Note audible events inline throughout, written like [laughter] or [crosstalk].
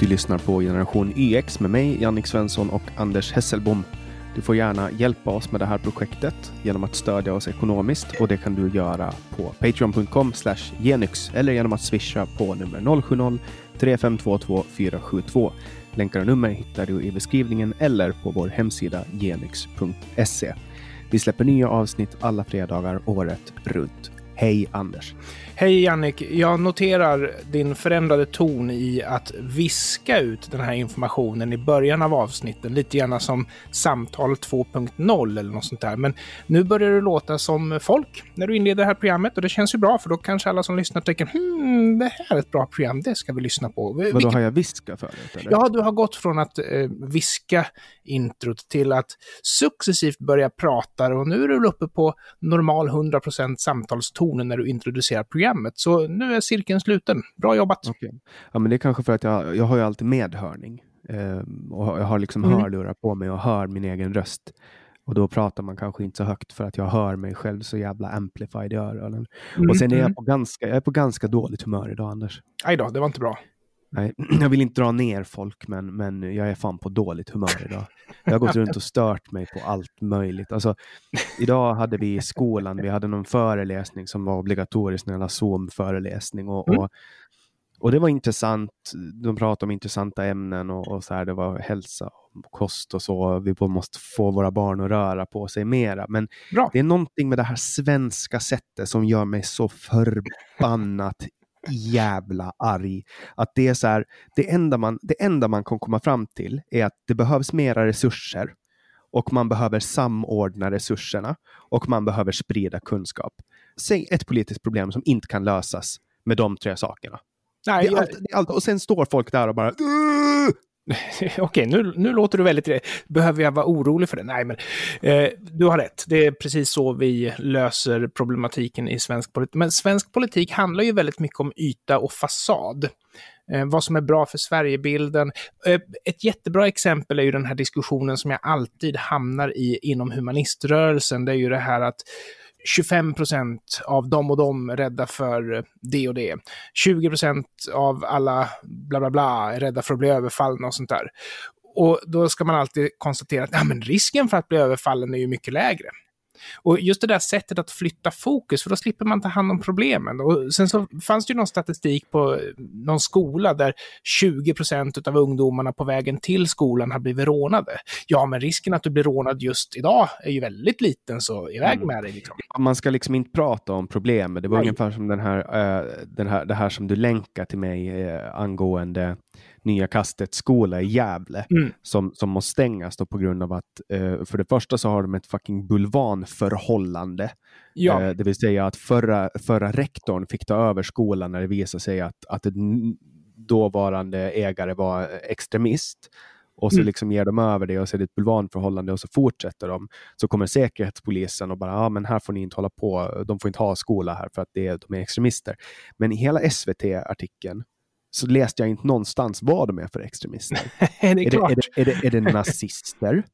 Du lyssnar på Generation YX med mig, Jannik Svensson och Anders Hesselbom. Du får gärna hjälpa oss med det här projektet genom att stödja oss ekonomiskt och det kan du göra på patreon.com genyx eller genom att swisha på nummer 070-3522 472. Länkar och nummer hittar du i beskrivningen eller på vår hemsida genyx.se. Vi släpper nya avsnitt alla fredagar året runt. Hej Anders! Hej Jannik! Jag noterar din förändrade ton i att viska ut den här informationen i början av avsnitten. Lite grann som samtal 2.0 eller något sånt där. Men nu börjar det låta som folk när du inleder det här programmet och det känns ju bra för då kanske alla som lyssnar tänker hmm, det här är ett bra program, det ska vi lyssna på. Vadå, Vilket... har jag viskat förut? Eller? Ja, du har gått från att eh, viska introt till att successivt börja prata och nu är du uppe på normal 100% samtalstonen när du introducerar programmet. Så nu är cirkeln sluten. Bra jobbat! Okay. Ja, men det är kanske för att jag, jag har ju alltid medhörning eh, och jag har liksom mm. hörlurar på mig och hör min egen röst. Och då pratar man kanske inte så högt för att jag hör mig själv så jävla amplified i öronen. Mm. Och sen är jag mm. på, ganska, jag är på ganska dåligt humör idag, Anders. Aj då, det var inte bra. Nej, [clears throat] jag vill inte dra ner folk, men, men jag är fan på dåligt humör idag. Jag har gått runt och stört mig på allt möjligt. Alltså, idag hade vi i skolan, vi hade någon föreläsning som var obligatorisk, en Zoom-föreläsning. Och, mm. och, och, det var intressant. De pratade om intressanta ämnen och, och så här, det var hälsa och kost och så. Vi måste få våra barn att röra på sig mera. Men Bra. det är någonting med det här svenska sättet som gör mig så förbannat jävla arg. Att det är så här, det enda, man, det enda man kan komma fram till är att det behövs mera resurser och man behöver samordna resurserna och man behöver sprida kunskap. Säg ett politiskt problem som inte kan lösas med de tre sakerna. Nej, allt, allt. Och sen står folk där och bara [laughs] Okej, nu, nu låter du väldigt... Behöver jag vara orolig för det? Nej, men eh, du har rätt. Det är precis så vi löser problematiken i svensk politik. Men svensk politik handlar ju väldigt mycket om yta och fasad. Eh, vad som är bra för Sverigebilden. Eh, ett jättebra exempel är ju den här diskussionen som jag alltid hamnar i inom humaniströrelsen. Det är ju det här att 25 procent av dem och dem är rädda för det och det. 20 procent av alla bla bla bla är rädda för att bli överfallna och sånt där. Och då ska man alltid konstatera att ja, men risken för att bli överfallen är ju mycket lägre. Och just det där sättet att flytta fokus, för då slipper man ta hand om problemen. Och sen så fanns det ju någon statistik på någon skola där 20 procent av ungdomarna på vägen till skolan har blivit rånade. Ja, men risken att du blir rånad just idag är ju väldigt liten, så iväg mm. med dig. Liksom. Man ska liksom inte prata om problemet. Det var Nej. ungefär som den här, uh, den här, det här som du länkar till mig uh, angående Nya Kastet skola i Gävle mm. som, som måste stängas då på grund av att eh, för det första så har de ett fucking bulvanförhållande. Ja. Eh, det vill säga att förra, förra rektorn fick ta över skolan när det visade sig att, att dåvarande ägare var extremist och så mm. liksom ger de över det och så är det ett bulvanförhållande och så fortsätter de. Så kommer säkerhetspolisen och bara, ja men här får ni inte hålla på, de får inte ha skola här för att det är, de är extremister. Men i hela SVT-artikeln så läste jag inte någonstans vad de är för extremister. [laughs] är, det är, det, är, det, är, det, är det nazister?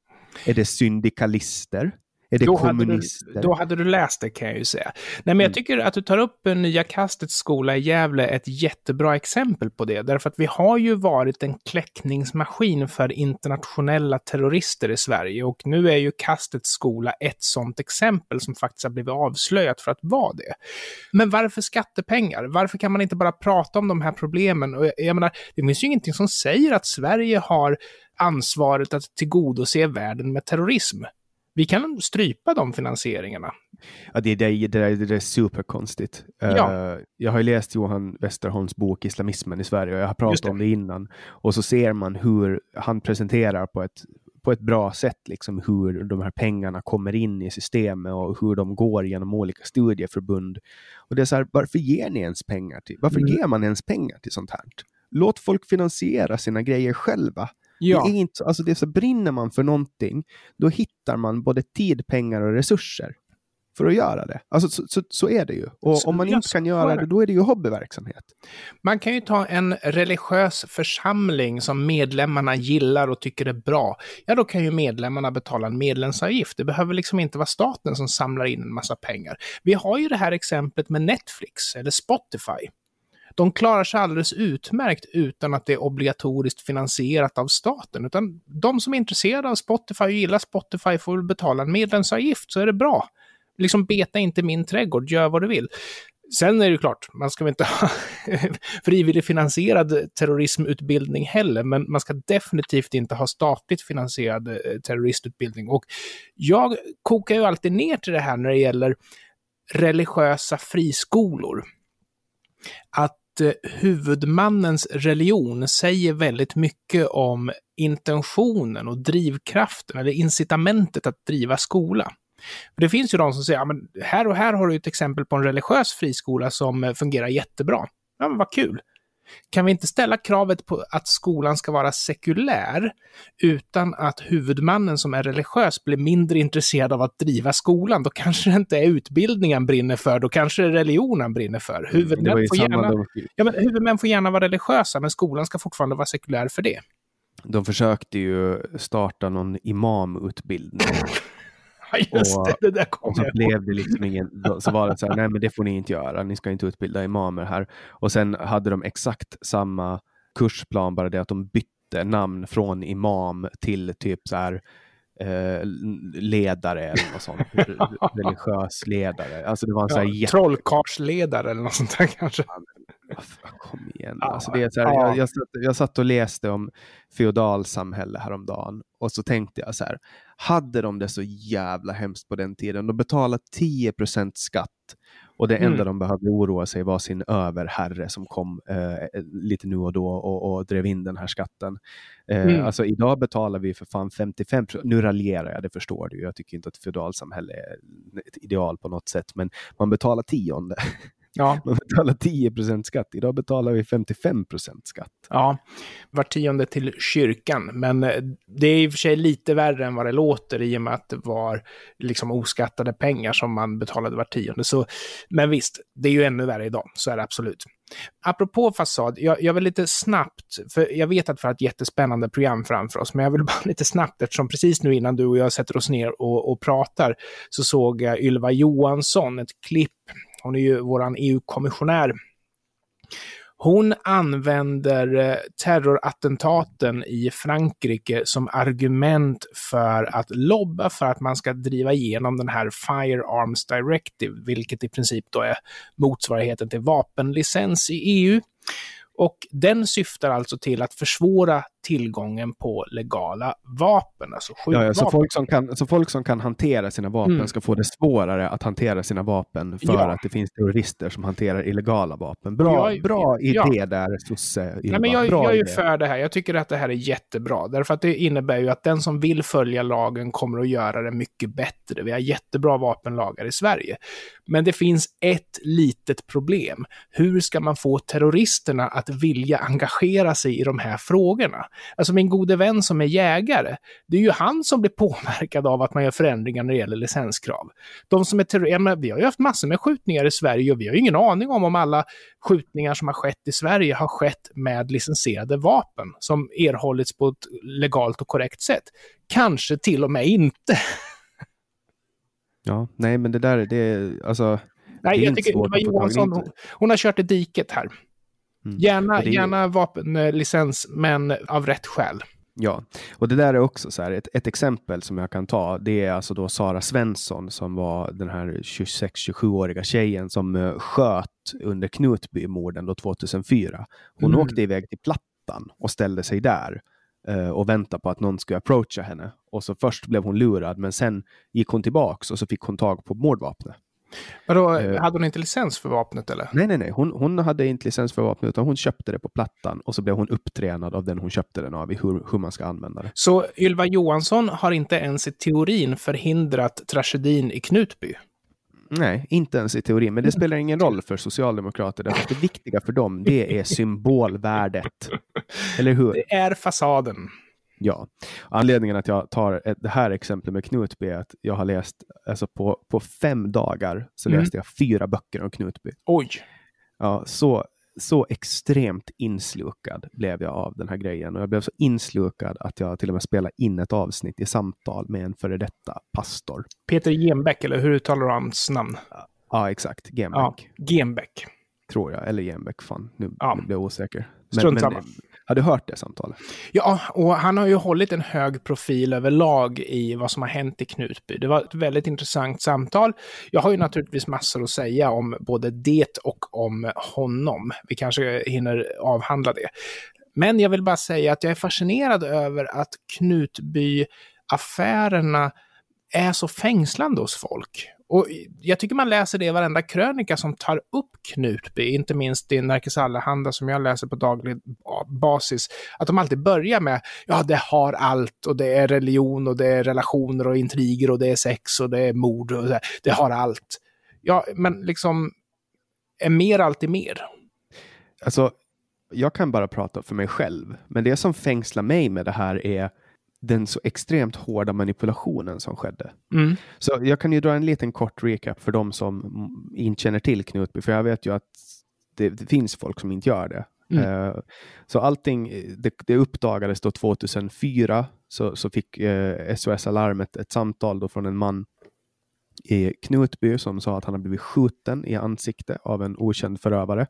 är det syndikalister? Är det då kommunister? Hade du, då hade du läst det kan jag ju säga. Nej, men jag mm. tycker att du tar upp Nya Kastets skola i Gävle ett jättebra exempel på det. Därför att vi har ju varit en kläckningsmaskin för internationella terrorister i Sverige. Och nu är ju Kastets skola ett sådant exempel som faktiskt har blivit avslöjat för att vara det. Men varför skattepengar? Varför kan man inte bara prata om de här problemen? Och jag, jag menar, det finns ju ingenting som säger att Sverige har ansvaret att tillgodose världen med terrorism. Vi kan strypa de finansieringarna. Ja, det, det, det, det, det är superkonstigt. Ja. Uh, jag har läst Johan Westerholms bok Islamismen i Sverige och jag har pratat om det innan. Och så ser man hur han presenterar på ett, på ett bra sätt liksom hur de här pengarna kommer in i systemet och hur de går genom olika studieförbund. Och det är så här, varför ger ni ens pengar till? Varför mm. ger man ens pengar till sånt här? Låt folk finansiera sina grejer själva. Ja. Det är inte, alltså det är så, brinner man för någonting, då hittar man både tid, pengar och resurser för att göra det. Alltså, så, så, så är det ju. Och så om man inte kan göra det, då är det ju hobbyverksamhet. Man kan ju ta en religiös församling som medlemmarna gillar och tycker är bra. Ja, då kan ju medlemmarna betala en medlemsavgift. Det behöver liksom inte vara staten som samlar in en massa pengar. Vi har ju det här exemplet med Netflix eller Spotify. De klarar sig alldeles utmärkt utan att det är obligatoriskt finansierat av staten. Utan de som är intresserade av Spotify och gillar Spotify får väl betala en medlemsavgift så är det bra. Liksom beta inte min trädgård, gör vad du vill. Sen är det ju klart, man ska väl inte ha [laughs] frivilligt finansierad terrorismutbildning heller, men man ska definitivt inte ha statligt finansierad eh, terroristutbildning. Och jag kokar ju alltid ner till det här när det gäller religiösa friskolor. Att Eh, huvudmannens religion säger väldigt mycket om intentionen och drivkraften, eller incitamentet att driva skola. För det finns ju de som säger, ja, men här och här har du ett exempel på en religiös friskola som eh, fungerar jättebra. Ja, men vad kul. Kan vi inte ställa kravet på att skolan ska vara sekulär utan att huvudmannen som är religiös blir mindre intresserad av att driva skolan? Då kanske det inte är utbildningen brinner för, då kanske det är religionen brinner för. Mm, huvudmän, får gärna, ja, men huvudmän får gärna vara religiösa, men skolan ska fortfarande vara sekulär för det. De försökte ju starta någon imamutbildning just och, det, det där och så blev det liksom ingen, så var det så här, nej men det får ni inte göra, ni ska inte utbilda imamer här. Och sen hade de exakt samma kursplan, bara det att de bytte namn från imam till typ så här eh, ledare eller något sånt. Religiös ledare. Alltså det var en ja, så här jätte... Trollkarlsledare eller något sånt där kanske. Kom igen. Alltså det är så här, jag, jag, satt, jag satt och läste om feodalsamhälle häromdagen och så tänkte jag så här, hade de det så jävla hemskt på den tiden? De betalade 10% skatt och det enda mm. de behövde oroa sig var sin överherre som kom eh, lite nu och då och, och, drev in den här skatten. Eh, mm. Alltså idag betalar vi för fan 55 Nu raljerar jag, det förstår du. Jag tycker inte att feodalsamhälle är ett ideal på något sätt, men man betalar tionde. Ja. Man betalar 10% skatt. Idag betalar vi 55% skatt. Ja, var tionde till kyrkan. Men eh, det är i och för sig lite värre än vad det låter i och med att det var liksom oskattade pengar som man betalade var tionde. Så, men visst, det är ju ännu värre idag. Så är det absolut. Apropå fasad, jag, jag vill lite snabbt, för jag vet att vi har ett jättespännande program framför oss, men jag vill [laughs] bara lite snabbt, eftersom precis nu innan du och jag sätter oss ner och, och pratar, så såg jag Ylva Johansson, ett klipp hon är ju våran EU-kommissionär. Hon använder eh, terrorattentaten i Frankrike som argument för att lobba för att man ska driva igenom den här Firearms Directive, vilket i princip då är motsvarigheten till vapenlicens i EU. Och den syftar alltså till att försvåra tillgången på legala vapen, alltså ja, ja, så, folk som kan, så folk som kan hantera sina vapen mm. ska få det svårare att hantera sina vapen för ja. att det finns terrorister som hanterar illegala vapen. Bra, jag, bra idé där, sosse. Nej, men jag, jag är ju för det här. Jag tycker att det här är jättebra, därför att det innebär ju att den som vill följa lagen kommer att göra det mycket bättre. Vi har jättebra vapenlagar i Sverige. Men det finns ett litet problem. Hur ska man få terroristerna att vilja engagera sig i de här frågorna? Alltså min gode vän som är jägare, det är ju han som blir påverkad av att man gör förändringar när det gäller licenskrav. De som är terrorister, vi har ju haft massor med skjutningar i Sverige och vi har ju ingen aning om om alla skjutningar som har skett i Sverige har skett med licensierade vapen som erhållits på ett legalt och korrekt sätt. Kanske till och med inte. Ja, nej men det där, det är alltså... Nej, jag tycker Ylva Johansson, hon, hon har kört i diket här. Mm. Gärna, det... gärna vapenlicens, men av rätt skäl. Ja, och det där är också så här, ett, ett exempel som jag kan ta, det är alltså då Sara Svensson som var den här 26-27-åriga tjejen som uh, sköt under Knutbymorden då 2004. Hon mm. åkte iväg till Plattan och ställde sig där uh, och väntade på att någon skulle approacha henne. Och så först blev hon lurad, men sen gick hon tillbaks och så fick hon tag på mordvapnet. Vadå, uh, hade hon inte licens för vapnet eller? Nej, nej, nej. Hon, hon hade inte licens för vapnet utan hon köpte det på plattan och så blev hon upptränad av den hon köpte den av i hur, hur man ska använda det. Så Ylva Johansson har inte ens i teorin förhindrat tragedin i Knutby? Nej, inte ens i teorin, men det spelar ingen roll för socialdemokrater. Därför det viktiga för dem, det är symbolvärdet. Eller hur? Det är fasaden. Ja, anledningen att jag tar det här exemplet med Knutby är att jag har läst, alltså på, på fem dagar så mm. läste jag fyra böcker om Knutby. Oj! Ja, så, så extremt inslukad blev jag av den här grejen och jag blev så inslukad att jag till och med spelade in ett avsnitt i samtal med en före detta pastor. Peter Genbeck, eller hur uttalar du hans namn? Ja, exakt. Genbeck. Ja, Genbeck. tror jag. Eller Genbeck, fan. Nu, Ja. nu blir jag osäker. Strunt samma har du hört det samtalet? Ja, och han har ju hållit en hög profil överlag i vad som har hänt i Knutby. Det var ett väldigt intressant samtal. Jag har ju naturligtvis massor att säga om både det och om honom. Vi kanske hinner avhandla det. Men jag vill bara säga att jag är fascinerad över att Knutby-affärerna är så fängslande hos folk. Och jag tycker man läser det i varenda krönika som tar upp Knutby, inte minst i Nerikes Allehanda som jag läser på daglig basis, att de alltid börjar med ja, det har allt och det är religion och det är relationer och intriger och det är sex och det är mord och det, det har allt. Ja, men liksom, är mer alltid mer? Alltså, jag kan bara prata för mig själv, men det som fängslar mig med det här är den så extremt hårda manipulationen som skedde. Mm. Så jag kan ju dra en liten kort recap för de som inte känner till Knutby, för jag vet ju att det, det finns folk som inte gör det. Mm. Eh, så allting, det, det uppdagades då 2004, så, så fick eh, SOS Alarmet ett samtal då från en man i Knutby som sa att han har blivit skjuten i ansikte av en okänd förövare.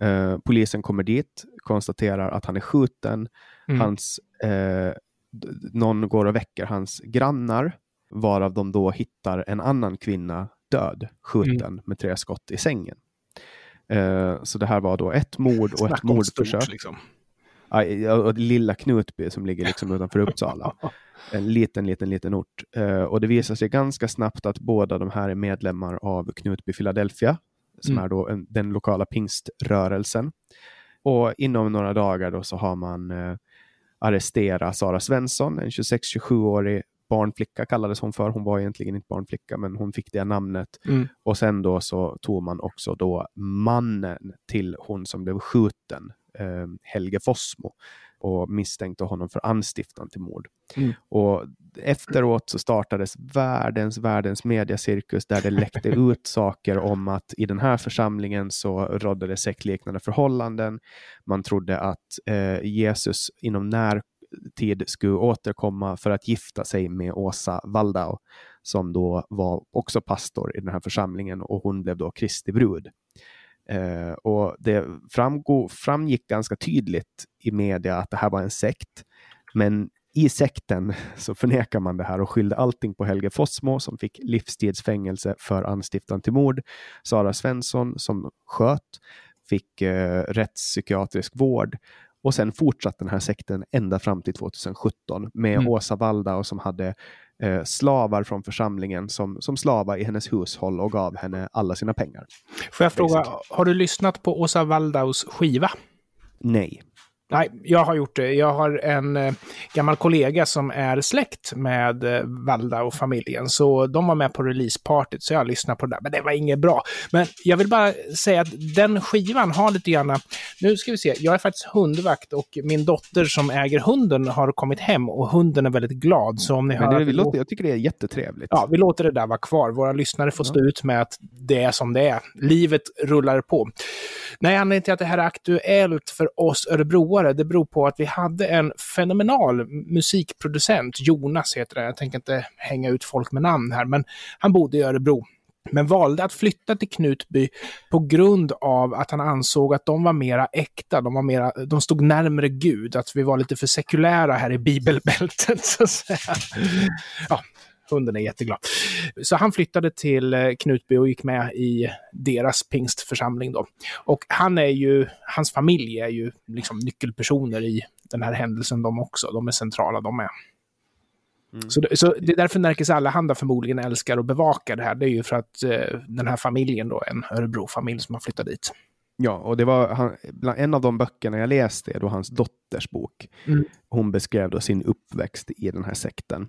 Eh, polisen kommer dit, konstaterar att han är skjuten. Mm. Hans, eh, någon går och väcker hans grannar, varav de då hittar en annan kvinna död, skjuten med tre skott i sängen. Eh, så det här var då ett mord och ett mordförsök. stort, liksom. Och lilla Knutby som ligger liksom utanför Uppsala. [laughs] En liten, liten, liten ort. Eh, och det visar sig ganska snabbt att båda de här är medlemmar av Knutby Philadelphia, som Mm. är då en, den lokala pingströrelsen. Och inom några dagar då så har man arresterat Sara Svensson, en 26-27-årig barnflicka kallades hon för. Hon var egentligen inte barnflicka, men hon fick det namnet. Mm. Och sen då så tog man också då mannen till hon som blev skjuten, eh, Helge Fossmo, och misstänkte honom för anstiftan till mord. Mm. Och efteråt så startades världens, världens mediacirkus där det läckte [laughs] ut saker om att i den här församlingen så rådde det sektliknande förhållanden. Man trodde att eh, Jesus inom närtid skulle återkomma för att gifta sig med Åsa Waldau som då var också pastor i den här församlingen och hon blev då Kristi brud. Eh, och det framgo, framgick ganska tydligt i media att det här var en sekt. Men i sekten [laughs] så förnekar man det här och skyllde allting på Helge Fossmo som fick livstidsfängelse för anstiftan till mord. Sara Svensson som sköt fick eh, rättspsykiatrisk vård och sen fortsatte den här sekten ända fram till 2017 med Mm. Åsa Waldau som hade eh, slavar från församlingen som, som slavar i hennes hushåll och gav henne alla sina pengar. Får jag fråga, har du lyssnat på Åsa Waldaus skiva? Nej. Nej, jag har gjort det. Jag har en eh, gammal kollega som är släkt med eh, Valda och familjen, så de var med på releasepartyt, så jag lyssnade på det där. Men det var inget bra. Men jag vill bara säga att den skivan har lite grann... Nu ska vi se, jag är faktiskt hundvakt och min dotter som äger hunden har kommit hem och hunden är väldigt glad. Så om ni Men hör... det, vi låter, jag tycker det är jättetrevligt. Ja, vi låter det där vara kvar. Våra lyssnare får stå ut med att det är som det är. Livet rullar på. Nej, anledningen till att det här är aktuellt för oss örebroare, det beror på att vi hade en fenomenal musikproducent, Jonas heter det. Jag tänker inte hänga ut folk med namn här, men han bodde i Örebro. Men valde att flytta till Knutby på grund av att han ansåg att de var mera äkta, de, var mera, de stod närmare Gud, att vi var lite för sekulära här i bibelbältet. [laughs] Så att säga. Ja, hunden är jätteglad. Så han flyttade till eh, Knutby och gick med i deras pingstförsamling då. Och han är ju, hans familj är ju liksom nyckelpersoner i den här händelsen de också. De är centrala de är. Mm. Så, så det är därför Närkes Allehanda förmodligen älskar att bevaka det här. Det är ju för att eh, den här familjen då, en Örebro-familj som har flyttat dit. Ja, och det var han, bland en av de böckerna jag läste, då hans dotters bok. Mm. Hon beskrev då sin uppväxt i den här sekten.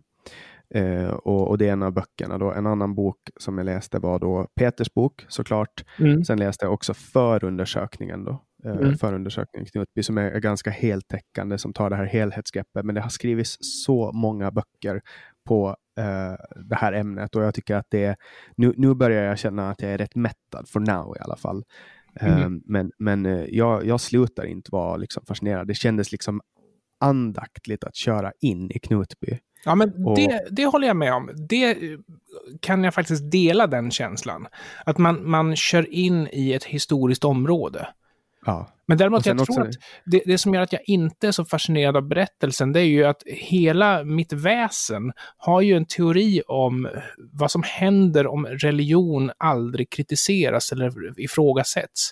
Eh, och, och det är en av böckerna. Då. En annan bok som jag läste var då Peters bok såklart. Mm. Sen läste jag också förundersökningen då. Eh, Mm. Förundersökningen Knutby som är, ganska heltäckande som tar det här helhetsgreppet. Men det har skrivits så många böcker på eh, det här ämnet och jag tycker att det är, nu, nu börjar jag känna att jag är rätt mättad, for now i alla fall. Mm. Eh, men men eh, jag, jag slutar inte vara liksom fascinerad. Det kändes liksom andaktligt att köra in i Knutby. Ja, men och... det, det håller jag med om. Det kan jag faktiskt dela den känslan. Att man, man kör in i ett historiskt område. Ja. Men däremot, jag tror att det, det, som gör att jag inte är så fascinerad av berättelsen, det är ju att hela mitt väsen har ju en teori om vad som händer om religion aldrig kritiseras eller ifrågasätts.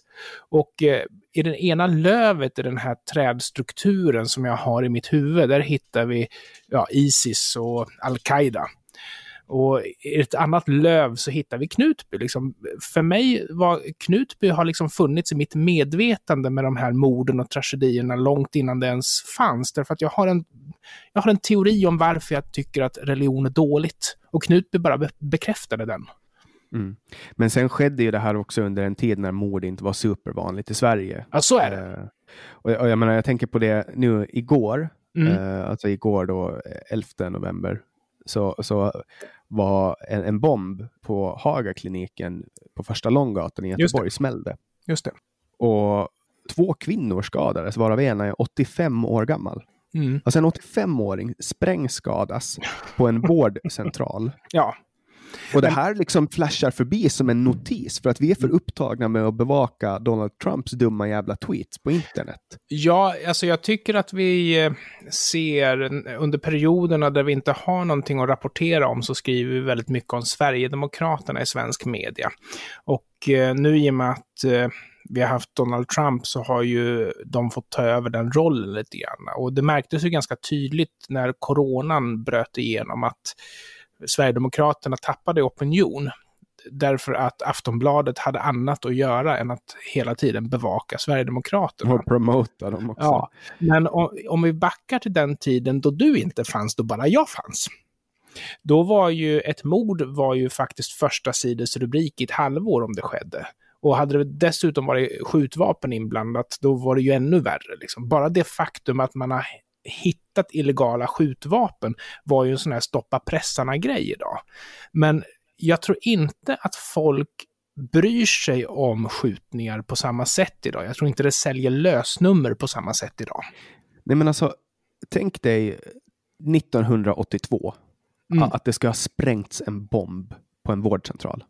Och eh, i det ena lövet i den här trädstrukturen som jag har i mitt huvud, där hittar vi ja, Isis och Al-Qaida. Och i ett annat löv så hittar vi Knutby. Liksom, för mig var Knutby har liksom funnits i mitt medvetande med de här morden och tragedierna långt innan det ens fanns. Därför att jag har en, jag har en teori om varför jag tycker att religion är dåligt. Och Knutby bara be bekräftade den. Mm. Men sen skedde ju det här också under en tid när mord inte var supervanligt i Sverige. Ja, så är det. Uh, och, och, jag menar, jag tänker på det nu igår, mm. uh, alltså igår då, 11 november, så, så var en, en bomb på Hagakliniken på första Långgatan i Göteborg Just smällde. Just det. Och två kvinnor skadades, varav ena är 85 år gammal. Mm. Alltså en 85-åring sprängskadas på en vårdcentral. [laughs] ja. Och det här liksom flashar förbi som en notis för att vi är för upptagna med att bevaka Donald Trumps dumma jävla tweets på internet. Ja, alltså jag tycker att vi eh, ser under perioderna där vi inte har någonting att rapportera om så skriver vi väldigt mycket om Sverigedemokraterna i svensk media. Och eh, nu i och med att eh, vi har haft Donald Trump så har ju de fått ta över den rollen lite grann. Och det märktes ju ganska tydligt när coronan bröt igenom att Sverigedemokraterna tappade opinion därför att Aftonbladet hade annat att göra än att hela tiden bevaka Sverigedemokraterna. Och promota dem också. Ja, men om, om vi backar till den tiden då du inte fanns, då bara jag fanns. Då var ju ett mord var ju faktiskt första sidors rubrik i ett halvår om det skedde. Och hade det dessutom varit skjutvapen inblandat, då var det ju ännu värre. Liksom. Bara det faktum att man har hittat illegala skjutvapen var ju en sån här stoppa pressarna-grej idag. Men jag tror inte att folk bryr sig om skjutningar på samma sätt idag. Jag tror inte det säljer lösnummer på samma sätt idag. Nej men alltså, tänk dig 1982, mm. att det ska ha sprängts en bomb på en vårdcentral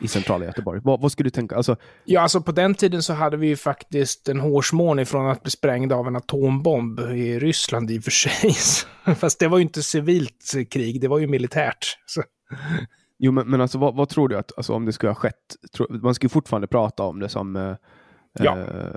i centrala Göteborg. Vad, vad skulle du tänka? Alltså... Ja, alltså på den tiden så hade vi ju faktiskt en hårsmån ifrån att bli sprängd av en atombomb i Ryssland i och för sig. [laughs] Fast det var ju inte civilt krig, det var ju militärt. Så. Jo, men, men alltså vad, vad, tror du att, alltså, om det skulle ha skett? Man skulle fortfarande prata om det som eh, Ja. Eh,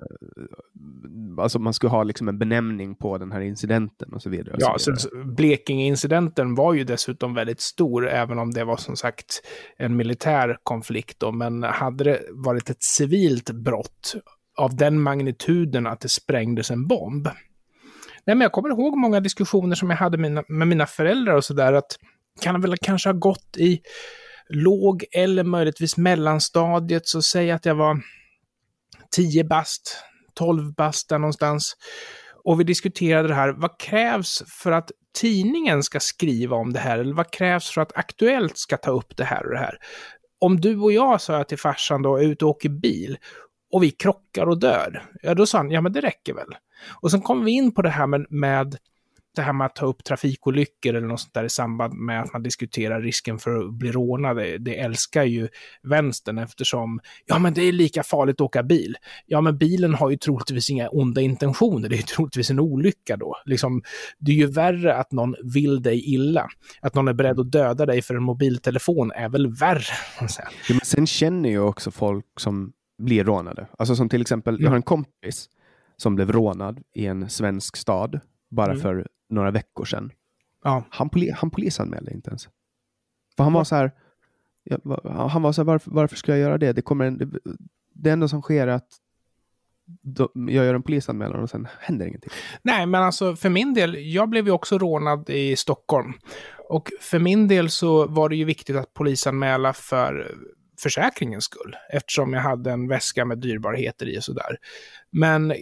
alltså man skulle ha liksom en benämning på den här incidenten och så vidare. Och ja, så vidare. Blekinge-incidenten var ju dessutom väldigt stor, även om det var som sagt en militär konflikt. Då. Men hade det varit ett civilt brott av den magnituden att det sprängdes en bomb. Nej, men jag kommer ihåg många diskussioner som jag hade med mina, med mina föräldrar och sådär, att kan väl kanske ha gått i låg eller möjligtvis mellanstadiet, så säg att jag var 10 bast, 12 bast där någonstans. Och vi diskuterade det här, vad krävs för att tidningen ska skriva om det här? Eller vad krävs för att Aktuellt ska ta upp det här och det här? Om du och jag, sa jag till farsan då, är ute och åker bil och vi krockar och dör, ja då sa han, ja men det räcker väl. Och sen kom vi in på det här med, med det här med att ta upp trafikolyckor eller något sånt där i samband med att man diskuterar risken för att bli rånad, det älskar ju vänstern eftersom, ja men det är lika farligt att åka bil. Ja men bilen har ju troligtvis inga onda intentioner, det är ju troligtvis en olycka då. Liksom, det är ju värre att någon vill dig illa. Att någon är beredd att döda dig för en mobiltelefon är väl värre. Ja, men sen känner ju också folk som blir rånade. Alltså som till exempel, jag har en kompis som blev rånad i en svensk stad bara mm. för några veckor sedan. Ja. Han, poli han polisanmälde inte ens. För han var så här, han var så här, varför, varför ska jag göra det? Det, kommer en, det, det enda som sker är att jag gör en polisanmälan och sen händer ingenting. Nej, men alltså för min del, jag blev ju också rånad i Stockholm. Och för min del så var det ju viktigt att polisanmäla för försäkringens skull, eftersom jag hade en väska med dyrbarheter i och sådär. Men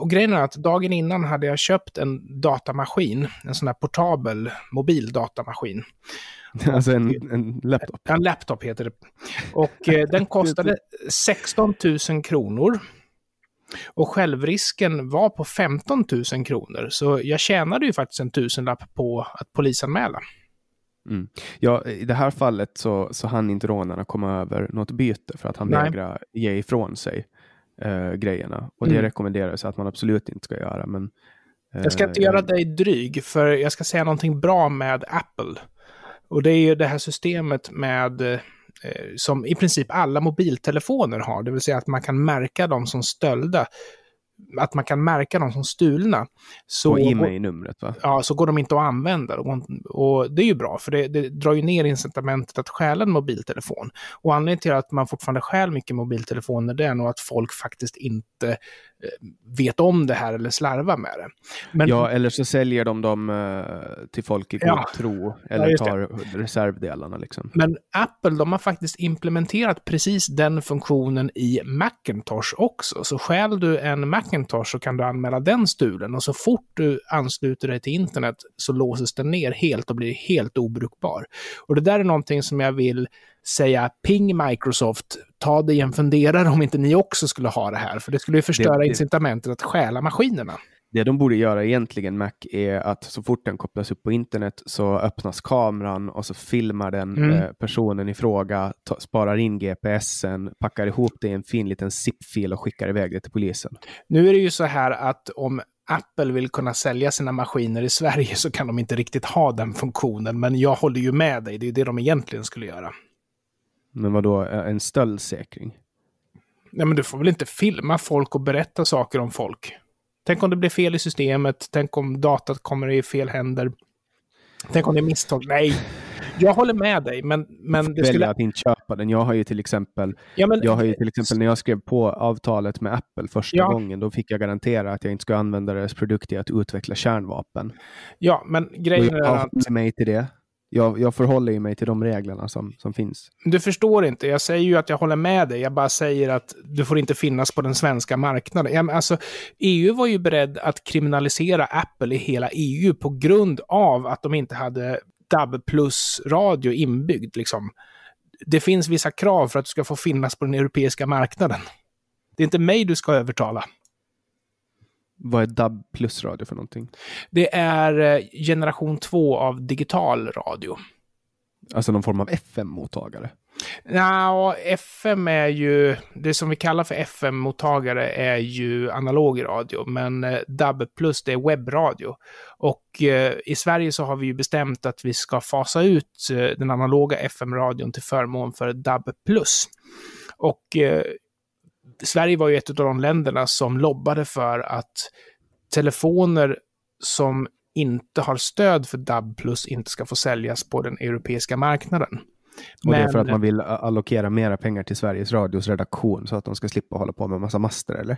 och grejen är att dagen innan hade jag köpt en datamaskin, en sån här portabel mobildatamaskin. [laughs] Alltså en, en laptop? En laptop heter det. Och eh, den [laughs] kostade 16 000 kronor. Och självrisken var på 15 000 kronor, så jag tjänade ju faktiskt en tusenlapp på att polisanmäla. Mm. Ja, I det här fallet så, så hann inte rånarna komma över något byte för att han vägrade ge ifrån sig äh, grejerna. Och det mm. rekommenderas att man absolut inte ska göra. Men, äh, jag ska inte göra dig dryg, för jag ska säga någonting bra med Apple. Och det är ju det här systemet med eh, som i princip alla mobiltelefoner har, det vill säga att man kan märka dem som stölda att man kan märka dem som stulna. Så, och e-mail-numret va? Ja, så går de inte att använda. Och, och det är ju bra, för det, det, drar ju ner incitamentet att stjäla en mobiltelefon. Och anledningen till att man fortfarande stjäl mycket mobiltelefoner, det är nog att folk faktiskt inte vet om det här eller slarvar med det. Men, ja, eller så säljer de dem uh, till folk i god ja, tro eller ja, tar reservdelarna. Liksom. Men Apple, de har faktiskt implementerat precis den funktionen i Macintosh också. Så stjäl du en Macintosh så kan du anmäla den stulen och så fort du ansluter dig till internet så låses den ner helt och blir helt obrukbar. Och det där är någonting som jag vill säga ping Microsoft, ta dig en funderare om inte ni också skulle ha det här, för det skulle ju förstöra det, incitamentet att stjäla maskinerna. Det de borde göra egentligen, Mac, är att så fort den kopplas upp på internet så öppnas kameran och så filmar den mm. eh, personen i fråga, sparar in GPSen, packar ihop det i en fin liten zip-fil och skickar iväg det till polisen. Nu är det ju så här att om Apple vill kunna sälja sina maskiner i Sverige så kan de inte riktigt ha den funktionen, men jag håller ju med dig, det är det de egentligen skulle göra. Men vad då en stöldsäkring? Nej, men du får väl inte filma folk och berätta saker om folk? Tänk om det blir fel i systemet, tänk om datat kommer i fel händer. Tänk om det är misstag. Nej, jag håller med dig, men... men det skulle... att inte köpa den. Jag har ju till exempel, ja, men... jag har ju till exempel när jag skrev på avtalet med Apple första ja. gången, då fick jag garantera att jag inte ska använda deras produkt till att utveckla kärnvapen. Ja, men grejen är att... mig till det jag, jag förhåller mig till de reglerna som, som finns. Du förstår inte. Jag säger ju att jag håller med dig. Jag bara säger att du får inte finnas på den svenska marknaden. Jag, alltså, EU var ju beredd att kriminalisera Apple i hela EU på grund av att de inte hade DAB plus-radio inbyggd. Liksom. Det finns vissa krav för att du ska få finnas på den europeiska marknaden. Det är inte mig du ska övertala. Vad är DAB plus-radio för någonting? Det är eh, generation två av digital radio. Alltså någon form av FM-mottagare? Ja, FM är ju, det som vi kallar för FM-mottagare är ju analog radio, men eh, DAB plus det är webbradio. Och eh, i Sverige så har vi ju bestämt att vi ska fasa ut eh, den analoga FM-radion till förmån för DAB plus. Och eh, Sverige var ju ett av de länderna som lobbade för att telefoner som inte har stöd för DAB plus inte ska få säljas på den europeiska marknaden. Och Men... det är för att man vill allokera mera pengar till Sveriges Radios redaktion så att de ska slippa hålla på med massa master, eller?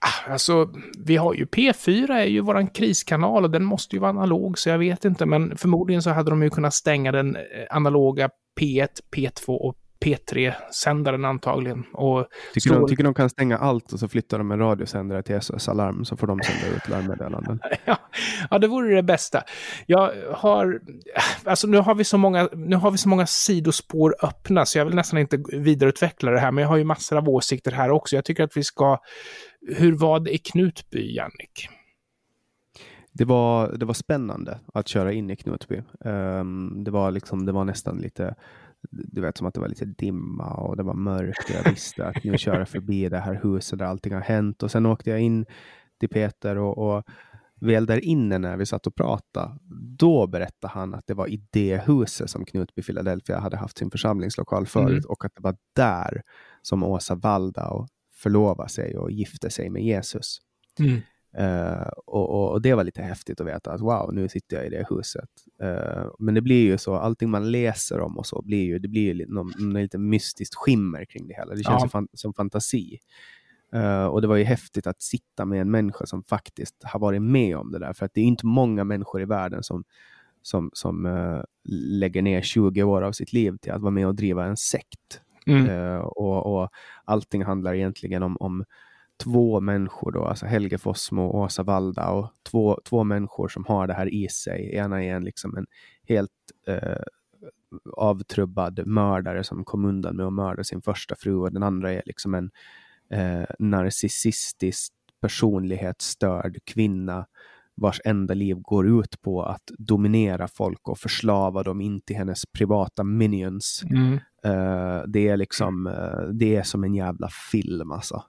Ah, alltså, vi har ju P4 är ju våran kriskanal och den måste ju vara analog, så jag vet inte, men förmodligen så hade de ju kunnat stänga den eh, analoga P1, P2 och P3-sändaren antagligen. Och tycker, står... de, tycker de kan stänga allt och så flyttar de en radiosändare till SOS Alarm så får de sända ut larmmeddelanden. [laughs] ja, ja, det vore det bästa. Jag har, alltså nu har vi så många, nu har vi så många sidospår öppna så jag vill nästan inte vidareutveckla det här, men jag har ju massor av åsikter här också. Jag tycker att vi ska, hur var det i Knutby, Jannik? Det var, det var spännande att köra in i Knutby. Um, det, var liksom, det var nästan lite du vet som att det var lite dimma och det var mörkt. Jag visste att nu kör jag förbi det här huset där allting har hänt och sen åkte jag in till Peter och, och väl där inne när vi satt och pratade, då berättade han att det var i det huset som Knutby Philadelphia hade haft sin församlingslokal förut mm. och att det var där som Åsa Waldau förlovade sig och gifte sig med Jesus. Mm. Uh, och, och, det var lite häftigt att veta att wow, nu sitter jag i det huset. Uh, men det blir ju så, allting man läser om och så blir ju, det blir ju någon, någon lite mystiskt skimmer kring det hela. Det känns ja. som, som, fantasi. Uh, och det var ju häftigt att sitta med en människa som faktiskt har varit med om det där. För att det är inte många människor i världen som, som, som lägger ner 20 år av sitt liv till att vara med och driva en sekt. Mm. och, och allting handlar egentligen om, om två människor, då, alltså Helge Fossmo och Åsa Valda, och två, två människor som har det här i sig. Ena är en, liksom en helt eh, avtrubbad mördare som kom undan med att mörda sin första fru och den andra är liksom en, eh, narcissistisk personlighetsstörd kvinna vars enda liv går ut på att dominera folk och förslava dem in till hennes privata minions. Mm. Uh, det är liksom, uh, det är som en jävla film alltså.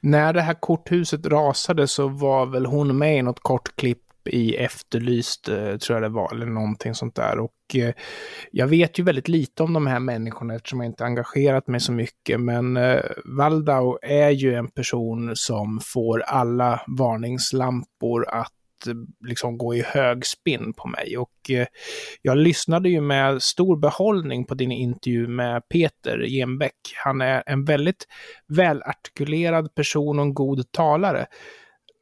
När det här korthuset rasade så var väl hon med i något kort klipp i Efterlyst, uh, tror jag det var, eller någonting sånt där. Och jag vet ju väldigt lite om de här människorna eftersom jag inte engagerat mig så mycket. Men Waldau är ju en person som får alla varningslampor att liksom gå i hög spinn på mig. Och eh, jag lyssnade ju med stor behållning på din intervju med Peter Genbeck. Han är en väldigt välartikulerad person och en god talare.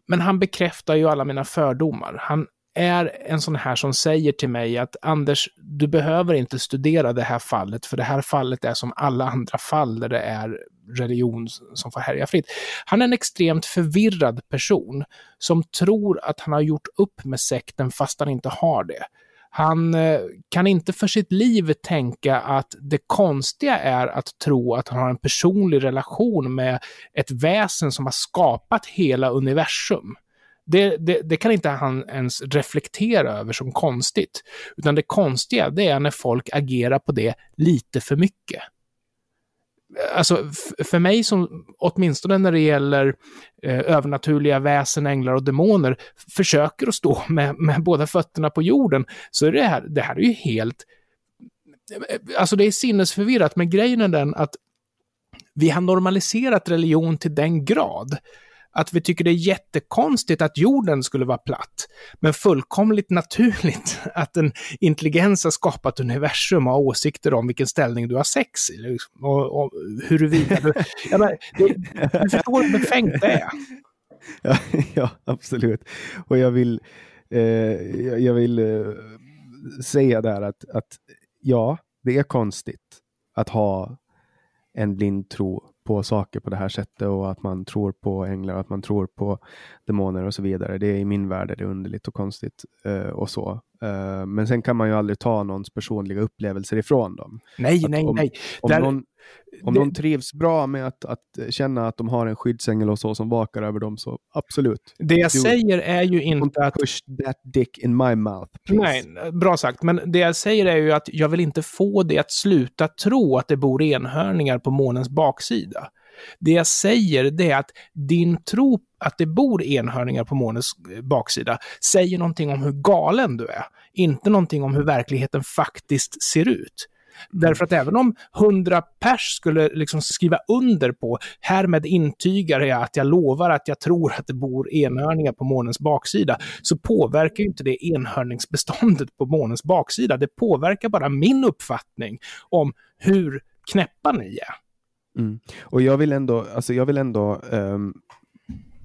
Men han bekräftar ju alla mina fördomar. Han är en sån här som säger till mig att Anders, du behöver inte studera det här fallet, för det här fallet är som alla andra fall där det är religion som får härja fritt. Han är en extremt förvirrad person som tror att han har gjort upp med sekten fast han inte har det. Han eh, kan inte för sitt liv tänka att det konstiga är att tro att han har en personlig relation med ett väsen som har skapat hela universum. Det, det, det, kan inte han ens reflektera över som konstigt. Utan det konstiga, det är när folk agerar på det lite för mycket. Alltså, för mig som, åtminstone när det gäller eh, övernaturliga väsen, änglar och demoner, försöker att stå [laughs] med, med båda fötterna på jorden, så är det här, det här är ju helt... Eh, alltså det är sinnesförvirrat, men grejen är den att vi har normaliserat religion till den grad att vi tycker det är jättekonstigt att jorden skulle vara platt, men fullkomligt naturligt [laughs] att en intelligens har skapat universum och har åsikter om vilken ställning du har sex i. Liksom, och, och huruvida du... [laughs] ja, men, det, du förstår hur befängt det är. [laughs] Ja, ja, absolut. Och jag vill, eh, jag vill eh, säga där att, att ja, det är konstigt att ha en blind tro på saker på det här sättet och att man tror på änglar, och att man tror på demoner och så vidare. Det är i min värld är det underligt och konstigt eh, och så. Uh, men sen kan man ju aldrig ta någons personliga upplevelser ifrån dem. Nej, att nej, om, nej. Om, Där, någon, om det... någon trivs bra med att, att känna att de har en skyddsängel och så som vakar över dem, så absolut. Det jag du, säger är ju inte att... Push that dick in my mouth. Please. Nej, bra sagt. Men det jag säger är ju att jag vill inte få det att sluta tro att det bor enhörningar på månens baksida. Det jag säger det är att din tro att det bor enhörningar på månens eh, baksida säger någonting om hur galen du är. Inte någonting om hur verkligheten faktiskt ser ut. Därför att även om hundra pers skulle liksom skriva under på, härmed intygar jag att jag lovar att jag tror att det bor enhörningar på månens baksida, så påverkar ju inte det enhörningsbeståndet på månens baksida. Det påverkar bara min uppfattning om hur knäppa ni är. Mm. Och jag vill ändå, alltså jag vill ändå um,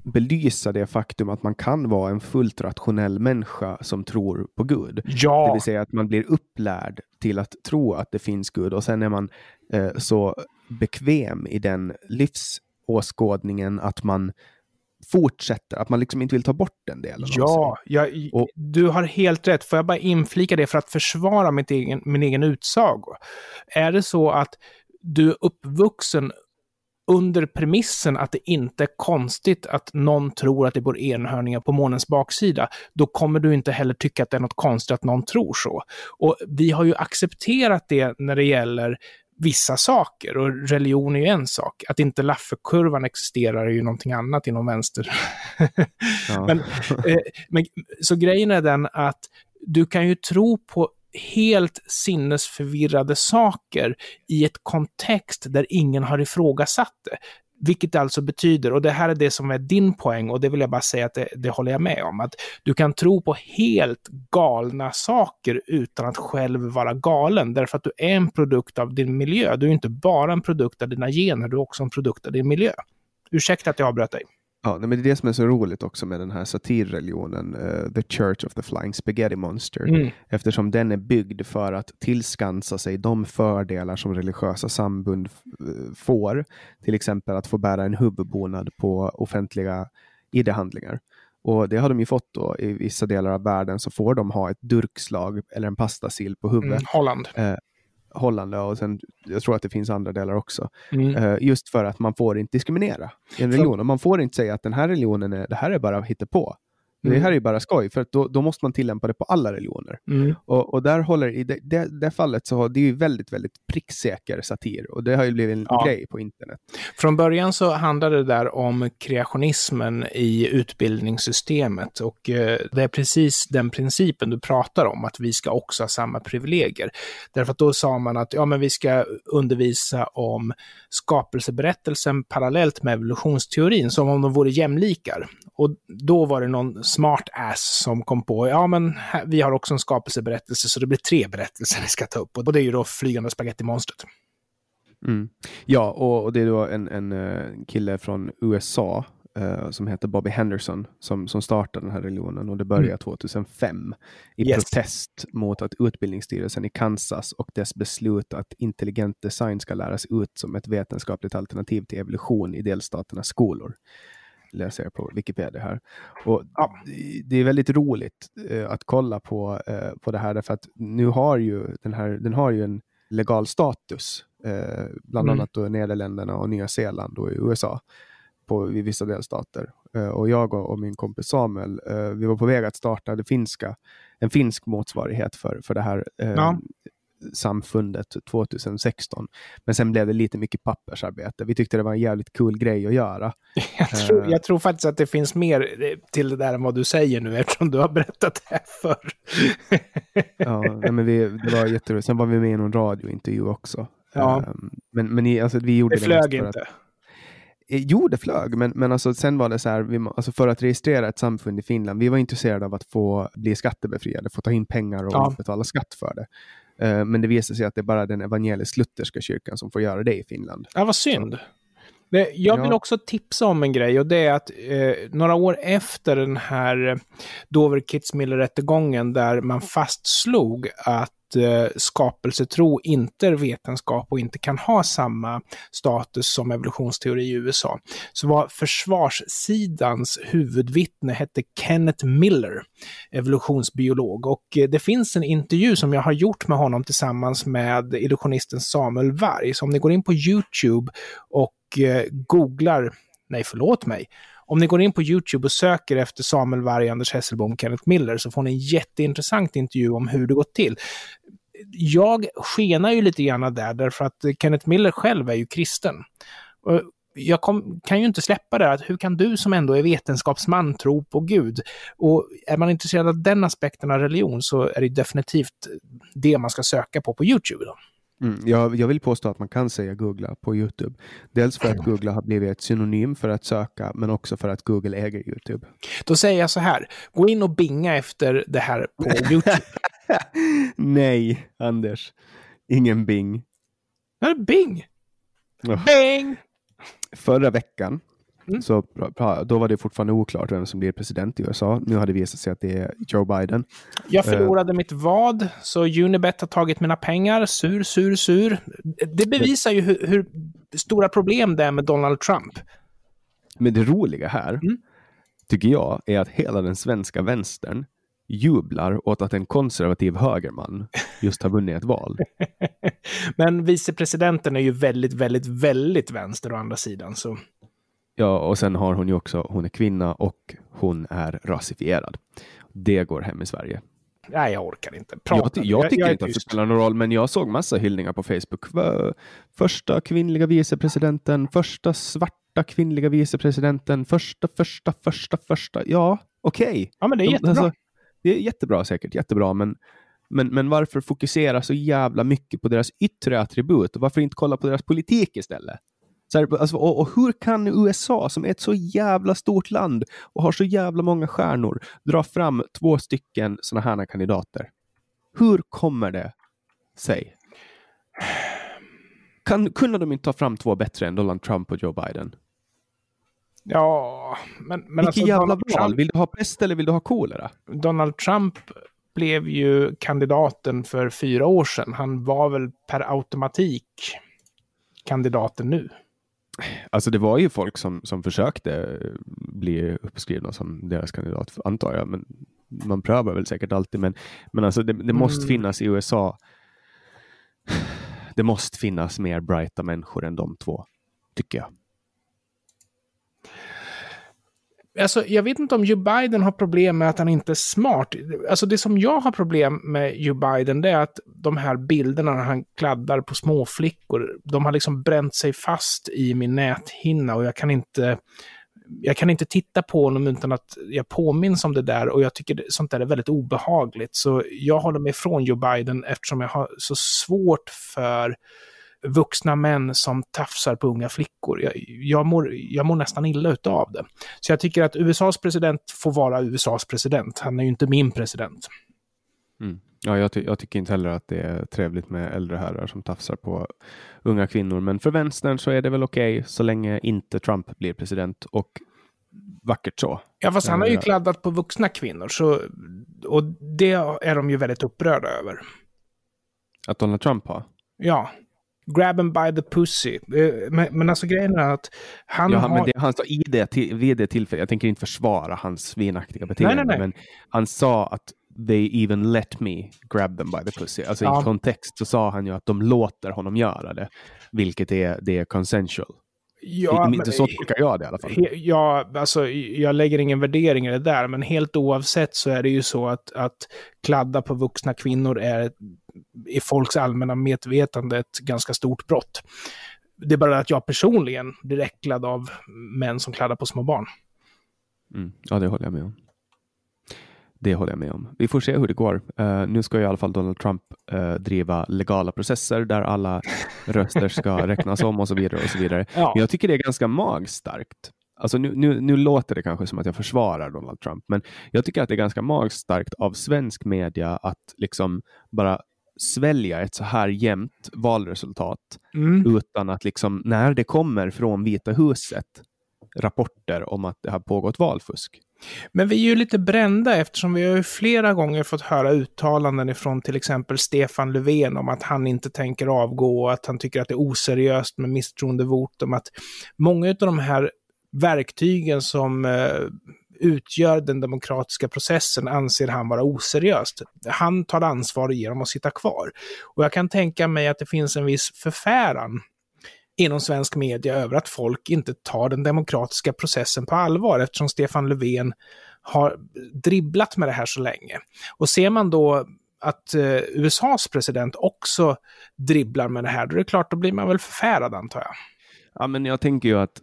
belysa det faktum att man kan vara en fullt rationell människa som tror på Gud. Ja. Det vill säga att man blir upplärd till att tro att det finns Gud och sen är man eh, så bekväm i den livsåskådningen att man fortsätter, att man liksom inte vill ta bort den delen Ja, jag, och, du har helt rätt. Får jag bara inflika det för att försvara mitt egen, min egen utsago? Är det så att du är uppvuxen under premissen att det inte är konstigt att någon tror att det bor enhörningar på månens baksida, då kommer du inte heller tycka att det är något konstigt att någon tror så. Och vi har ju accepterat det när det gäller vissa saker och religion är ju en sak. Att inte Lafferkurvan existerar är ju någonting annat inom vänster. [laughs] Men, eh, men, så grejen är den att du kan ju tro på helt sinnesförvirrade saker i ett kontext där ingen har ifrågasatt det. Vilket alltså betyder, och det här är det som är din poäng, och det vill jag bara säga att det, det, håller jag med om, att du kan tro på helt galna saker utan att själv vara galen, därför att du är en produkt av din miljö. Du är inte bara en produkt av dina gener, du är också en produkt av din miljö. Ursäkta att jag avbröt dig. Ja, men det är det som är så roligt också med den här satirreligionen, uh, The Church of the Flying Spaghetti Monster, mm. eftersom den är byggd för att tillskansa sig de fördelar som religiösa sambund uh, får, till exempel att få bära en huvudbonad på offentliga ID-handlingar. Och det har de ju fått då. I vissa delar av världen så får de ha ett durkslag eller en pastasill på huvudet. Mm, Holland. Uh, hållande och sen, jag tror att det finns andra delar också. Mm. Eh, just för att man får inte diskriminera en religion. Och man får inte säga att den här religionen är, det här är bara hittepå. Det Mm. här är ju bara skoj, för att då, då måste man tillämpa det på alla religioner. Mm. Och, och där håller, i det, det, det fallet så har det är ju väldigt, väldigt pricksäker satir. Och det har ju blivit en Ja. grej på internet. Från början så handlade det där om kreationismen i utbildningssystemet och eh, det är precis den principen du pratar om, att vi ska också ha samma privilegier. Därför att då sa man att ja, men vi ska undervisa om skapelseberättelsen parallellt med evolutionsteorin, som om de vore jämlikar. Och då var det någon smart ass som kom på, ja men här, vi har också en skapelseberättelse så det blir tre berättelser [laughs] ni ska ta upp. Och det är ju då flygande spagettimonstret. Mm. Ja, och, och det är då en, en eh, kille från USA eh, som heter Bobby Henderson som, som startade den här religionen och det började Mm. 2005 i Yes. protest mot att utbildningsstyrelsen i Kansas och dess beslut att intelligent design ska läras ut som ett vetenskapligt alternativ till evolution i delstaternas skolor. Läser jag på Wikipedia här. Och Ja. det- är väldigt roligt eh, att kolla på, eh, på det här därför att nu har ju den här, den har ju en legal status, eh, bland Mm. annat då Nederländerna och Nya Zeeland och i USA på, i vissa delstater. Eh, och jag och, och min kompis Samuel, eh, vi var på väg att starta det finska, en finsk motsvarighet för, för det här eh, Ja. Samfundet 2016. Men sen blev det lite mycket pappersarbete. Vi tyckte det var en jävligt cool grej att göra. [laughs] Jag tror, Eh. jag tror faktiskt att det finns mer eh, till det där än vad du säger nu, eftersom du har berättat det här förr. [laughs] Ja, men vi, det var jätteroligt. Sen var vi med i någon radiointervju också. Ja. Ehm, men men alltså, vi gjorde Det flög för inte. Att, Eh, jo, det flög, men, men alltså, sen var det så här, vi, alltså, för att registrera ett samfund i Finland, vi var intresserade av att få bli skattebefriade, få ta in pengar och Ja. betala skatt för det. Eh, men det visade sig att det är bara den evangelisk-lutherska kyrkan som får göra det i Finland. Ja, vad synd. Det, jag vill också tipsa om en grej och det är att eh, några år efter den här eh, Dover Kitzmiller-rättegången där man fastslog att eh, skapelsetro inte är vetenskap och inte kan ha samma status som evolutionsteori i USA, så var försvarssidans huvudvittne hette Kenneth Miller, evolutionsbiolog. Och eh, det finns en intervju som jag har gjort med honom tillsammans med illusionisten Samuel Varg. Så om ni går in på YouTube och Eh, googlar, nej förlåt mig, om ni går in på YouTube och söker efter Samuel Varg, Anders Hesselbom, Kenneth Miller så får ni en jätteintressant intervju om hur det gått till. Jag skenar ju lite grann där därför att Kenneth Miller själv är ju kristen. Jag kom, kan ju inte släppa det, att hur kan du som ändå är vetenskapsman tro på Gud? Och är man intresserad av den aspekten av religion så är det definitivt det man ska söka på på YouTube. Då. Mm, jag, jag vill påstå att man kan säga googla på Youtube. Dels för att googla har blivit ett synonym för att söka, men också för att Google äger Youtube. Då säger jag så här, gå in och binga efter det här på [laughs] YouTube. Nej, Anders. Ingen Bing. Ja, Bing! Oh. Bing! Förra veckan, Mm. så, då var det fortfarande oklart vem som blir president i USA. Nu har det visat sig att det är Joe Biden. Jag förlorade mitt vad, så Unibet har tagit mina pengar. Sur, sur, sur. Det bevisar ju hur, hur stora problem det är med Donald Trump. Men det roliga här, Mm. tycker jag, är att hela den svenska vänstern jublar åt att en konservativ högerman just har vunnit ett val. [laughs] Men vicepresidenten är ju väldigt, väldigt, väldigt vänster å andra sidan. Så Ja, och sen har hon ju också, hon är kvinna och hon är rasifierad. Det går hem i Sverige. nej, jag orkar inte. Jag, Prata. ty- jag tycker är inte att det spelar någon roll, men jag såg massa hyllningar på Facebook. Första kvinnliga vicepresidenten, första svarta kvinnliga vicepresidenten, första, första, första, första. Ja, okej. Ja, men det är De- jättebra. alltså, det är jättebra säkert, jättebra, men, men, men varför fokusera så jävla mycket på deras yttre attribut och varför inte kolla på deras politik istället? Så här, alltså, och, och hur kan USA, som är ett så jävla stort land och har så jävla många stjärnor, dra fram två stycken sådana här kandidater? Hur kommer det sig? Kan, kunde de inte ta fram två bättre än Donald Trump och Joe Biden? Ja, men, men Vilket alltså, jävla Donald val! Trump, Vill du ha pest eller vill du ha kolera? Donald Trump blev ju kandidaten för fyra år sedan. Han var väl per automatik kandidaten nu. Alltså det var ju folk som, som försökte bli uppskrivna som deras kandidat, antar jag. Men man prövar väl säkert alltid. Men, men alltså det, det måste Mm. finnas i USA det måste finnas mer brighta människor än de två, tycker jag. Alltså, jag vet inte om Joe Biden har problem med att han inte är smart. Alltså det som jag har problem med Joe Biden det är att de här bilderna när han kladdar på småflickor, de har liksom bränt sig fast i min näthinna och jag kan inte jag kan inte titta på honom utan att jag påminns om det där och jag tycker sånt där är väldigt obehagligt. Så jag håller mig från Joe Biden eftersom jag har så svårt för vuxna män som tafsar på unga flickor. Jag, jag, mår, jag mår nästan illa utav det. Så jag tycker att USAs president får vara USAs president. Han är ju inte min president. Mm. Ja, jag, ty jag, tycker inte heller att det är trevligt med äldre herrar som tafsar på unga kvinnor. Men för vänstern så är det väl okej okay, så länge inte Trump blir president. Och vackert så. Ja, fast han har ju eh, kladdat på vuxna kvinnor. Så, och det är de ju väldigt upprörda över. Att Donald Trump har? Ja. Grab him by the pussy. Eh, men, men alltså grejen är att han ja, har... Men det, han sa i det, vid det tillfället, jag tänker inte försvara hans svinaktiga beteende, nej, nej, nej. men han sa att they even let me grab them by the pussy. Alltså ja. i kontext så sa han ju att de låter honom göra det, vilket är, det är consensual. Ja, inte så tolkar jag det i alla fall. Ja, alltså jag lägger ingen värdering i det där, men helt oavsett så är det ju så att, att kladda på vuxna kvinnor är i folks allmänna medvetande ett ganska stort brott. Det är bara att jag personligen blir äcklad av män som kladdar på små barn. Mm. Ja, det håller jag med om. Det håller jag med om. Vi får se hur det går. Uh, nu ska i alla fall Donald Trump uh, driva legala processer där alla röster ska [laughs] räknas om och så vidare. och så vidare. Ja. Men jag tycker det är ganska magstarkt. Alltså nu, nu, nu låter det kanske som att jag försvarar Donald Trump, men jag tycker att det är ganska magstarkt av svensk media att liksom bara svälja ett så här jämnt valresultat mm. utan att liksom när det kommer från Vita huset rapporter om att det har pågått valfusk. Men vi är ju lite brända eftersom vi har ju flera gånger fått höra uttalanden ifrån till exempel Stefan Löfven om att han inte tänker avgå och att han tycker att det är oseriöst med misstroendevotum. Att många av de här verktygen som eh, utgör den demokratiska processen anser han vara oseriöst. Han tar ansvar genom att sitta kvar. Och jag kan tänka mig att det finns en viss förfäran inom svensk media över att folk inte tar den demokratiska processen på allvar eftersom Stefan Löfven har dribblat med det här så länge. Och ser man då att eh, USAs president också dribblar med det här, då är det klart, då blir man väl förfärad antar jag. Ja, men jag tänker ju att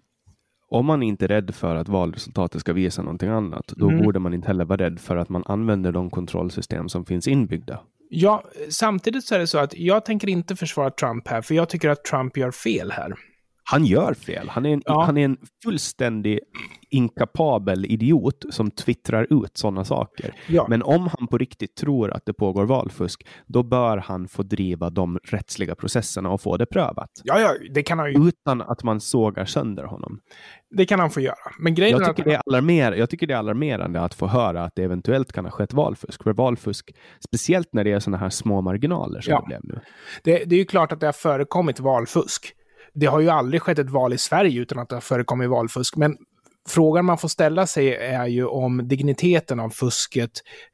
om man inte är rädd för att valresultatet ska visa någonting annat, då mm. borde man inte heller vara rädd för att man använder de kontrollsystem som finns inbyggda. Ja, samtidigt så är det så att jag tänker inte försvara Trump här, för jag tycker att Trump gör fel här. Han gör fel. Han är en, ja. han är en fullständig inkapabel idiot som twittrar ut sådana saker. Ja. Men om han på riktigt tror att det pågår valfusk, då bör han få driva de rättsliga processerna och få det prövat. Ja, ja, det kan han ju. Utan att man sågar sönder honom. Det kan han få göra. Men grejen jag, tycker att... det är alarmer, jag tycker det är alarmerande att få höra att det eventuellt kan ha skett valfusk. För valfusk, speciellt när det är sådana här små marginaler som ja. det blev nu. Det, det är ju klart att det har förekommit valfusk det har ju aldrig skett ett val i Sverige utan att det har förekommit valfusk. Men frågan man får ställa sig är ju om digniteten av fusket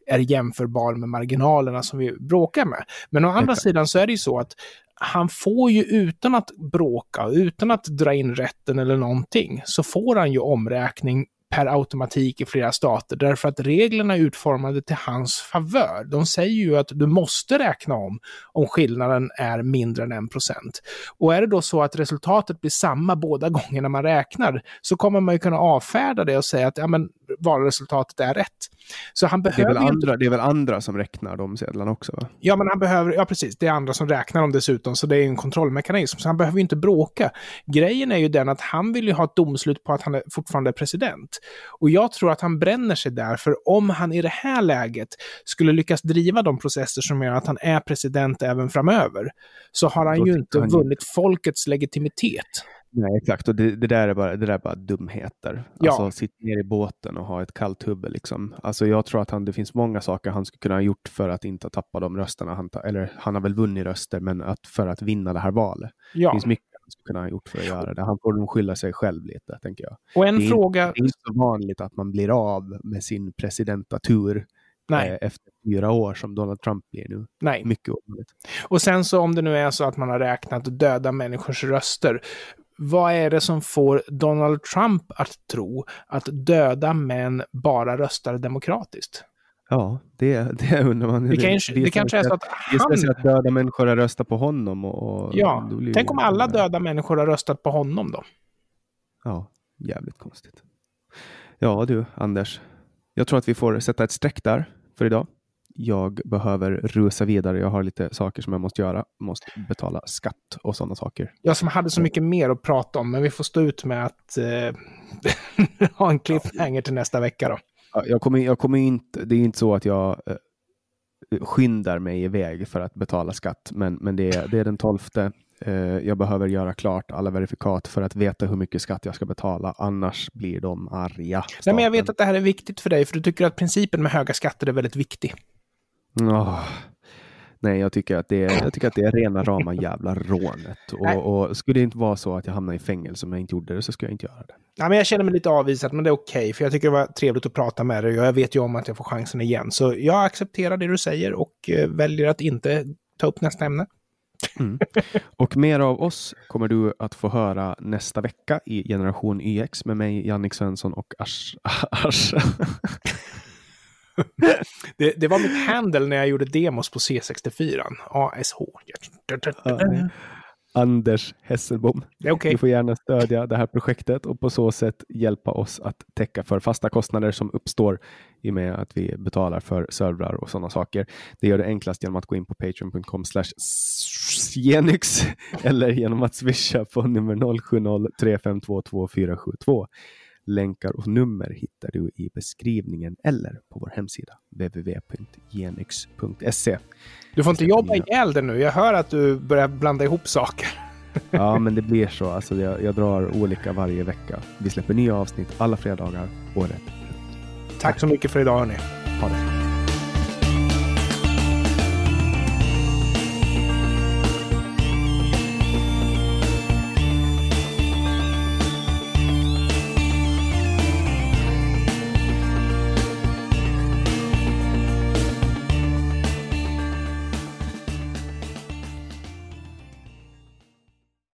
är jämförbar med marginalerna som vi bråkar med. Men å andra sidan så är det ju så att han får ju utan att bråka, utan att dra in rätten eller någonting, så får han ju omräkning per automatik i flera stater därför att reglerna är utformade till hans favör. De säger ju att du måste räkna om om skillnaden är mindre än en procent. Och är det då så att resultatet blir samma båda gångerna man räknar så kommer man ju kunna avfärda det och säga att ja, men valresultatet är rätt. Så han behöver det, är väl andra, det är väl andra som räknar de sedlarna också? Va? Ja, men han behöver, ja precis, det är andra som räknar dem dessutom, så det är en kontrollmekanism. Så han behöver ju inte bråka. Grejen är ju den att han vill ju ha ett domslut på att han är fortfarande är president. Och jag tror att han bränner sig där, för om han i det här läget skulle lyckas driva de processer som gör att han är president även framöver, så har han Då ju inte han... vunnit folkets legitimitet. Nej, exakt. Och det, det, där är bara, det där är bara dumheter. Ja. Alltså, sitta ner i båten och ha ett kallt huvud. Liksom. Alltså, jag tror att han, det finns många saker han skulle kunna ha gjort för att inte tappa de rösterna. Han, eller han har väl vunnit röster, men att, för att vinna det här valet. Ja. Det finns mycket skulle kunna ha gjort för att göra det. Han får nog skylla sig själv lite, tänker jag. Och en det, är fråga... inte, det är inte så vanligt att man blir av med sin presidentatur Nej. eh, efter fyra år som Donald Trump blir nu. Nej. Mycket ovanligt. Och sen så om det nu är så att man har räknat döda människors röster, vad är det som får Donald Trump att tro att döda män bara röstar demokratiskt? Ja, det, det undrar man. Det, kanske, det kanske är så att Det han... att döda människor har röstat på honom. Och, och Ja, tänk det- om alla döda människor har röstat på honom då? Ja, jävligt konstigt. Ja du, Anders. Jag tror att vi får sätta ett streck där för idag. Jag behöver rusa vidare. Jag har lite saker som jag måste göra. Måste betala skatt och sådana saker. Jag som hade så mycket mer att prata om, men vi får stå ut med att eh, [laughs] ha en cliffhanger till nästa vecka då. Ja, Jag kommer, jag kommer inte, det är inte så att jag eh, skyndar mig iväg för att betala skatt, men, men det, är, det är den 12. Eh, jag behöver göra klart alla verifikat för att veta hur mycket skatt jag ska betala, annars blir de arga. Nej, men jag vet att det här är viktigt för dig, för du tycker att principen med höga skatter är väldigt viktig. Åh. Nej, jag tycker, att det är, jag tycker att det är rena [laughs] rama jävla rånet. Och, och skulle det inte vara så att jag hamnar i fängelse om jag inte gjorde det så skulle jag inte göra det. Ja, men jag känner mig lite avvisad, men det är okej, för jag tycker det var trevligt att prata med dig och jag vet ju om att jag får chansen igen. Så jag accepterar det du säger och eh, väljer att inte ta upp nästa ämne. Och mer av oss kommer du att få höra nästa vecka i Generation YX med mig, Jannik Svensson och Ash. [laughs] Ash. [laughs] Det, det var mitt handle när jag gjorde demos på C64. ASH. Anders Hesselbom. Okej. Du får gärna stödja det här projektet och på så sätt hjälpa oss att täcka för fasta kostnader som uppstår i och med att vi betalar för servrar och sådana saker. Det gör det enklast genom att gå in på patreon.com genix eller genom att swisha på nummer 0703522472. Länkar och nummer hittar du i beskrivningen eller på vår hemsida www.genix.se. Du får inte jobba ihjäl det nu. Jag hör att du börjar blanda ihop saker. [laughs] Ja, men det blir så. Alltså, jag, jag drar olika varje vecka. Vi släpper nya avsnitt alla fredagar året runt. Tack så mycket för idag, hörni. Ha det.